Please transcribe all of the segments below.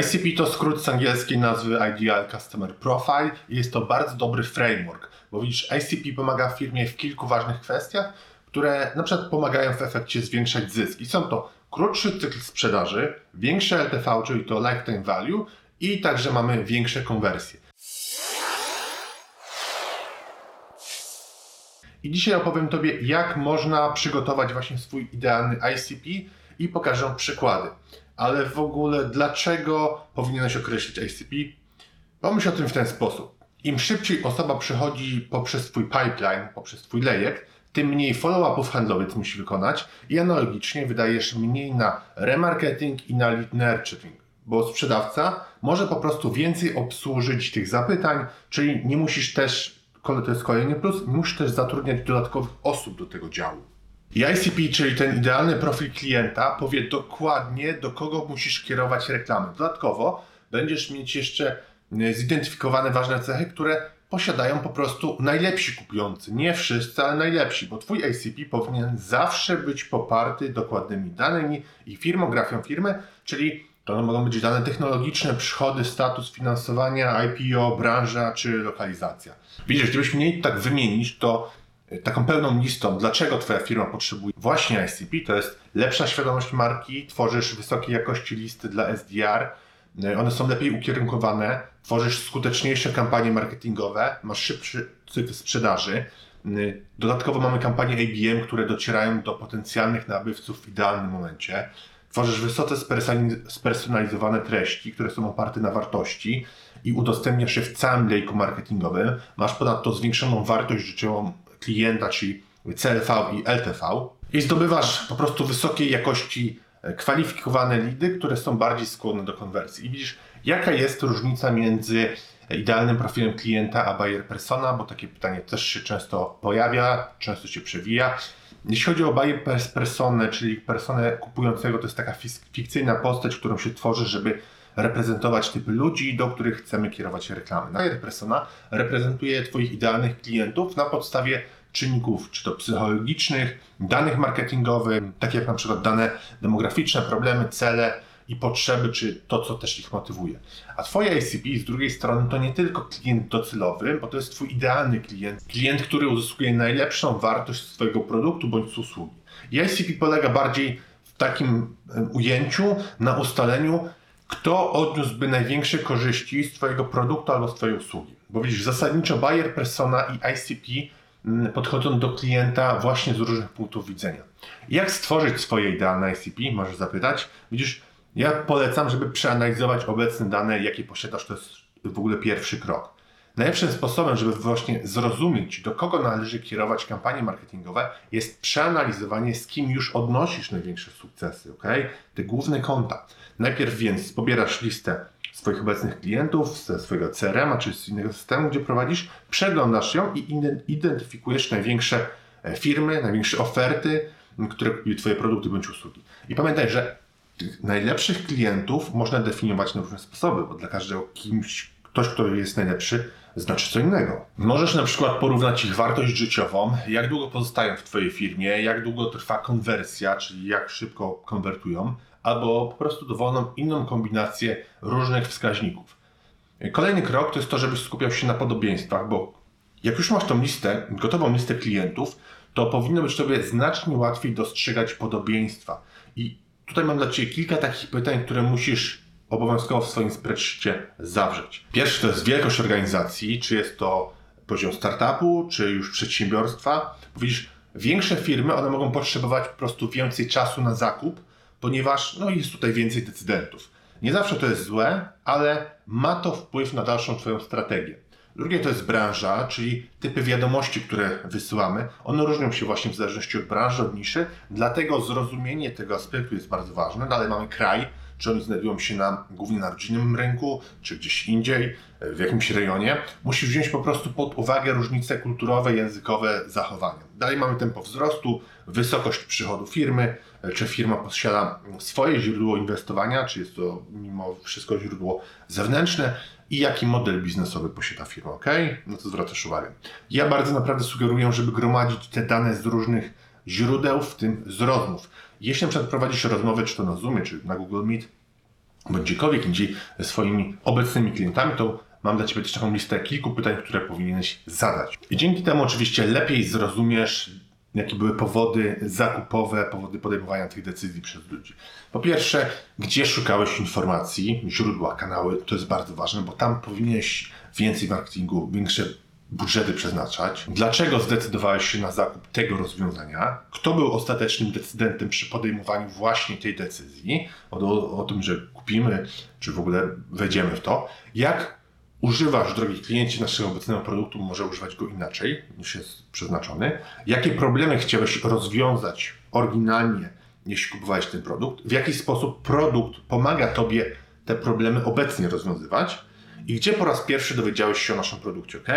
ICP to skrót z angielskiej nazwy Ideal Customer Profile i jest to bardzo dobry framework, bo widzisz, ICP pomaga firmie w kilku ważnych kwestiach, które na przykład pomagają w efekcie zwiększać zysk. I są to krótszy cykl sprzedaży, większe LTV, czyli to lifetime value i także mamy większe konwersje. I dzisiaj opowiem Tobie, jak można przygotować właśnie swój idealny ICP i pokażę przykłady. Ale w ogóle, dlaczego powinieneś określić ICP? Pomyśl o tym w ten sposób. Im szybciej osoba przechodzi poprzez Twój pipeline, poprzez Twój lejek, tym mniej follow-upów handlowych musi wykonać i analogicznie wydajesz mniej na remarketing i na lead nurturing, bo sprzedawca może po prostu więcej obsłużyć tych zapytań, czyli nie musisz też, to jest kolejny plus, nie musisz też zatrudniać dodatkowych osób do tego działu. I ICP, czyli ten idealny profil klienta, powie dokładnie, do kogo musisz kierować reklamy. Dodatkowo będziesz mieć jeszcze zidentyfikowane ważne cechy, które posiadają po prostu najlepsi kupujący. Nie wszyscy, ale najlepsi, bo Twój ACP powinien zawsze być poparty dokładnymi danymi i firmografią firmy, czyli to mogą być dane technologiczne, przychody, status finansowania, IPO, branża czy lokalizacja. Widzisz, gdybyś mnie tak wymienić, to e, taką pełną listą, dlaczego Twoja firma potrzebuje właśnie ICP, to jest lepsza świadomość marki, tworzysz wysokiej jakości listy dla SDR, e, one są lepiej ukierunkowane, tworzysz skuteczniejsze kampanie marketingowe, masz szybszy cykl sprzedaży. Y, dodatkowo mamy kampanie ABM, które docierają do potencjalnych nabywców w idealnym momencie. Tworzysz wysoce spersonalizowane treści, które są oparte na wartości i udostępniasz je w całym lejku marketingowym. Masz ponadto zwiększoną wartość życiową klienta, czyli CLV i LTV. I zdobywasz po prostu wysokiej jakości e, kwalifikowane lidy, które są bardziej skłonne do konwersji. I widzisz, Jaka jest różnica między idealnym profilem klienta a buyer persona, bo takie pytanie też się często pojawia, często się przewija. Jeśli chodzi o buyer personę, czyli personę kupującego, to jest taka fikcyjna postać, którą się tworzy, żeby reprezentować typy ludzi, do których chcemy kierować reklamy. Buyer persona reprezentuje Twoich idealnych klientów na podstawie czynników, czy to psychologicznych, danych marketingowych, takie jak na przykład dane demograficzne, problemy, cele, i potrzeby, czy to, co też ich motywuje. A Twoje ICP z drugiej strony to nie tylko klient docelowy, bo to jest Twój idealny klient, klient, który uzyskuje najlepszą wartość swojego produktu bądź usługi. I ICP polega bardziej w takim ujęciu na ustaleniu, kto odniósłby największe korzyści z Twojego produktu albo z Twojej usługi. Bo widzisz, zasadniczo buyer persona i ICP podchodzą do klienta właśnie z różnych punktów widzenia. Jak stworzyć swoje idealne ICP? Możesz zapytać. Widzisz, ja polecam, żeby przeanalizować obecne dane, jakie posiadasz, to jest w ogóle pierwszy krok. Najlepszym sposobem, żeby właśnie zrozumieć, do kogo należy kierować kampanie marketingowe, jest przeanalizowanie, z kim już odnosisz największe sukcesy, ok? Te główne konta. Najpierw więc pobierasz listę swoich obecnych klientów ze swojego CRM-a czy z innego systemu, gdzie prowadzisz, przeglądasz ją i identyfikujesz największe e, firmy, największe oferty, które kupiły Twoje produkty bądź usługi. I pamiętaj, że najlepszych klientów można definiować na różne sposoby, bo dla każdego kimś, ktoś, kto jest najlepszy, znaczy co innego. Możesz na przykład porównać ich wartość życiową, jak długo pozostają w Twojej firmie, jak długo trwa konwersja, czyli jak szybko konwertują, albo po prostu dowolną inną kombinację różnych wskaźników. Kolejny krok to jest to, żebyś skupiał się na podobieństwach, bo jak już masz tą listę, gotową listę klientów, to powinno być Tobie znacznie łatwiej dostrzegać podobieństwa. I Tutaj mam dla Ciebie kilka takich pytań, które musisz obowiązkowo w swoim spreadsheetie zawrzeć. Pierwszy to jest wielkość organizacji, czy jest to poziom startupu, czy już przedsiębiorstwa. Widzisz, większe firmy, one mogą potrzebować po prostu więcej czasu na zakup, ponieważ no, jest tutaj więcej decydentów. Nie zawsze to jest złe, ale ma to wpływ na dalszą Twoją strategię. Drugie to jest branża, czyli typy wiadomości, które wysyłamy. One różnią się właśnie w zależności od branży, od niszy, dlatego zrozumienie tego aspektu jest bardzo ważne. Dalej mamy kraj, czy oni znajdują się na, głównie na rodzinnym rynku, czy gdzieś indziej, w jakimś rejonie. Musisz wziąć po prostu pod uwagę różnice kulturowe, językowe, zachowania. Dalej mamy tempo wzrostu, wysokość przychodu firmy, czy firma posiada swoje źródło inwestowania, czy jest to mimo wszystko źródło zewnętrzne i jaki model biznesowy posiada firma, ok? No to zwracasz uwagę. Ja bardzo naprawdę sugeruję, żeby gromadzić te dane z różnych źródeł, w tym z rozmów. Jeśli na przykład prowadzisz rozmowę, czy to na Zoomie, czy na Google Meet, bądź gdziekolwiek indziej ze swoimi obecnymi klientami, to mam dla Ciebie też taką listę kilku pytań, które powinieneś zadać. I dzięki temu oczywiście lepiej zrozumiesz, jakie były powody zakupowe, powody podejmowania tych decyzji przez ludzi. Po pierwsze, gdzie szukałeś informacji, źródła, kanały, to jest bardzo ważne, bo tam powinieneś więcej marketingu, większe budżety przeznaczać. Dlaczego zdecydowałeś się na zakup tego rozwiązania? Kto był ostatecznym decydentem przy podejmowaniu właśnie tej decyzji? O, o, o tym, że kupimy, czy w ogóle wejdziemy w to. Jak używasz, drogi klienci, naszego obecnego produktu, może używać go inaczej niż jest przeznaczony. Jakie problemy chciałeś rozwiązać oryginalnie, jeśli kupowałeś ten produkt? W jaki sposób produkt pomaga Tobie te problemy obecnie rozwiązywać? I gdzie po raz pierwszy dowiedziałeś się o naszym produkcie, ok?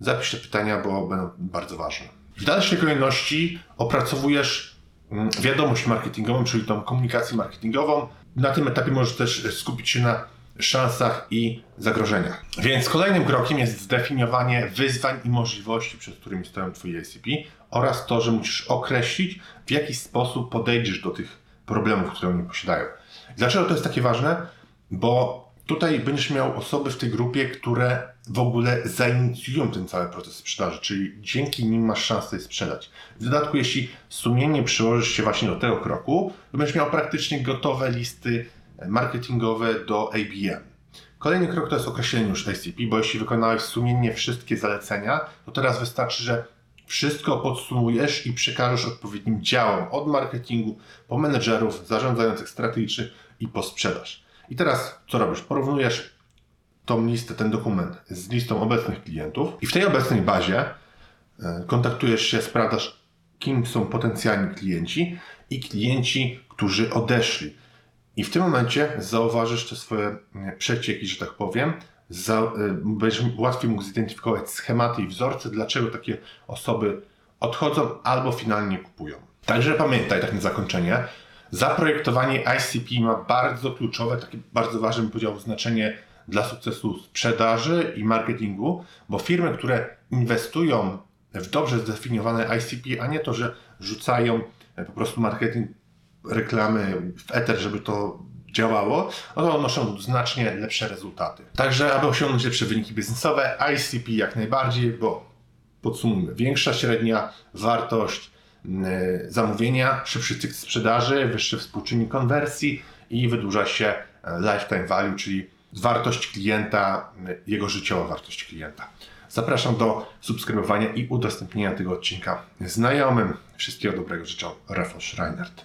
Zapisz te pytania, bo będą bardzo ważne. W dalszej kolejności opracowujesz mm, wiadomość marketingową, czyli tą komunikację marketingową. Na tym etapie możesz też skupić się na szansach i zagrożeniach. Więc kolejnym krokiem jest zdefiniowanie wyzwań i możliwości, przed którymi stoją Twoi ICP oraz to, że musisz określić, w jaki sposób podejdziesz do tych problemów, które oni posiadają. Dlaczego to jest takie ważne? Bo tutaj będziesz miał osoby w tej grupie, które w ogóle zainicjują ten cały proces sprzedaży, czyli dzięki nim masz szansę sprzedać. W dodatku, jeśli sumiennie przyłożysz się właśnie do tego kroku, to będziesz miał praktycznie gotowe listy marketingowe do ABM. Kolejny krok to jest określenie już ICP, bo jeśli wykonałeś sumiennie wszystkie zalecenia, to teraz wystarczy, że wszystko podsumujesz i przekażesz odpowiednim działom od marketingu po menedżerów, zarządzających strategicznych i po sprzedaż. I teraz co robisz? Porównujesz tą listę, ten dokument z listą obecnych klientów i w tej obecnej bazie e, kontaktujesz się, sprawdzasz, kim są potencjalni klienci i klienci, którzy odeszli. I w tym momencie zauważysz te swoje e, przecieki, że tak powiem, za, e, będziesz łatwiej mógł zidentyfikować schematy i wzorce, dlaczego takie osoby odchodzą albo finalnie kupują. Także pamiętaj, tak na zakończenie, zaprojektowanie ICP ma bardzo kluczowe, takie bardzo ważne, bym powiedział, znaczenie dla sukcesu sprzedaży i marketingu, bo firmy, które inwestują w dobrze zdefiniowane ICP, a nie to, że rzucają e, po prostu marketing reklamy w Ether, żeby to działało, no to znacznie lepsze rezultaty. Także, aby osiągnąć lepsze wyniki biznesowe, ICP jak najbardziej, bo podsumujmy, większa średnia wartość zamówienia, szybszy cykl sprzedaży, wyższy współczynnik konwersji i wydłuża się e, lifetime value, czyli wartość klienta, yy, jego życiowa wartość klienta. Zapraszam do subskrybowania i udostępnienia tego odcinka znajomym. Wszystkiego dobrego życzę. Rafał Schreinert.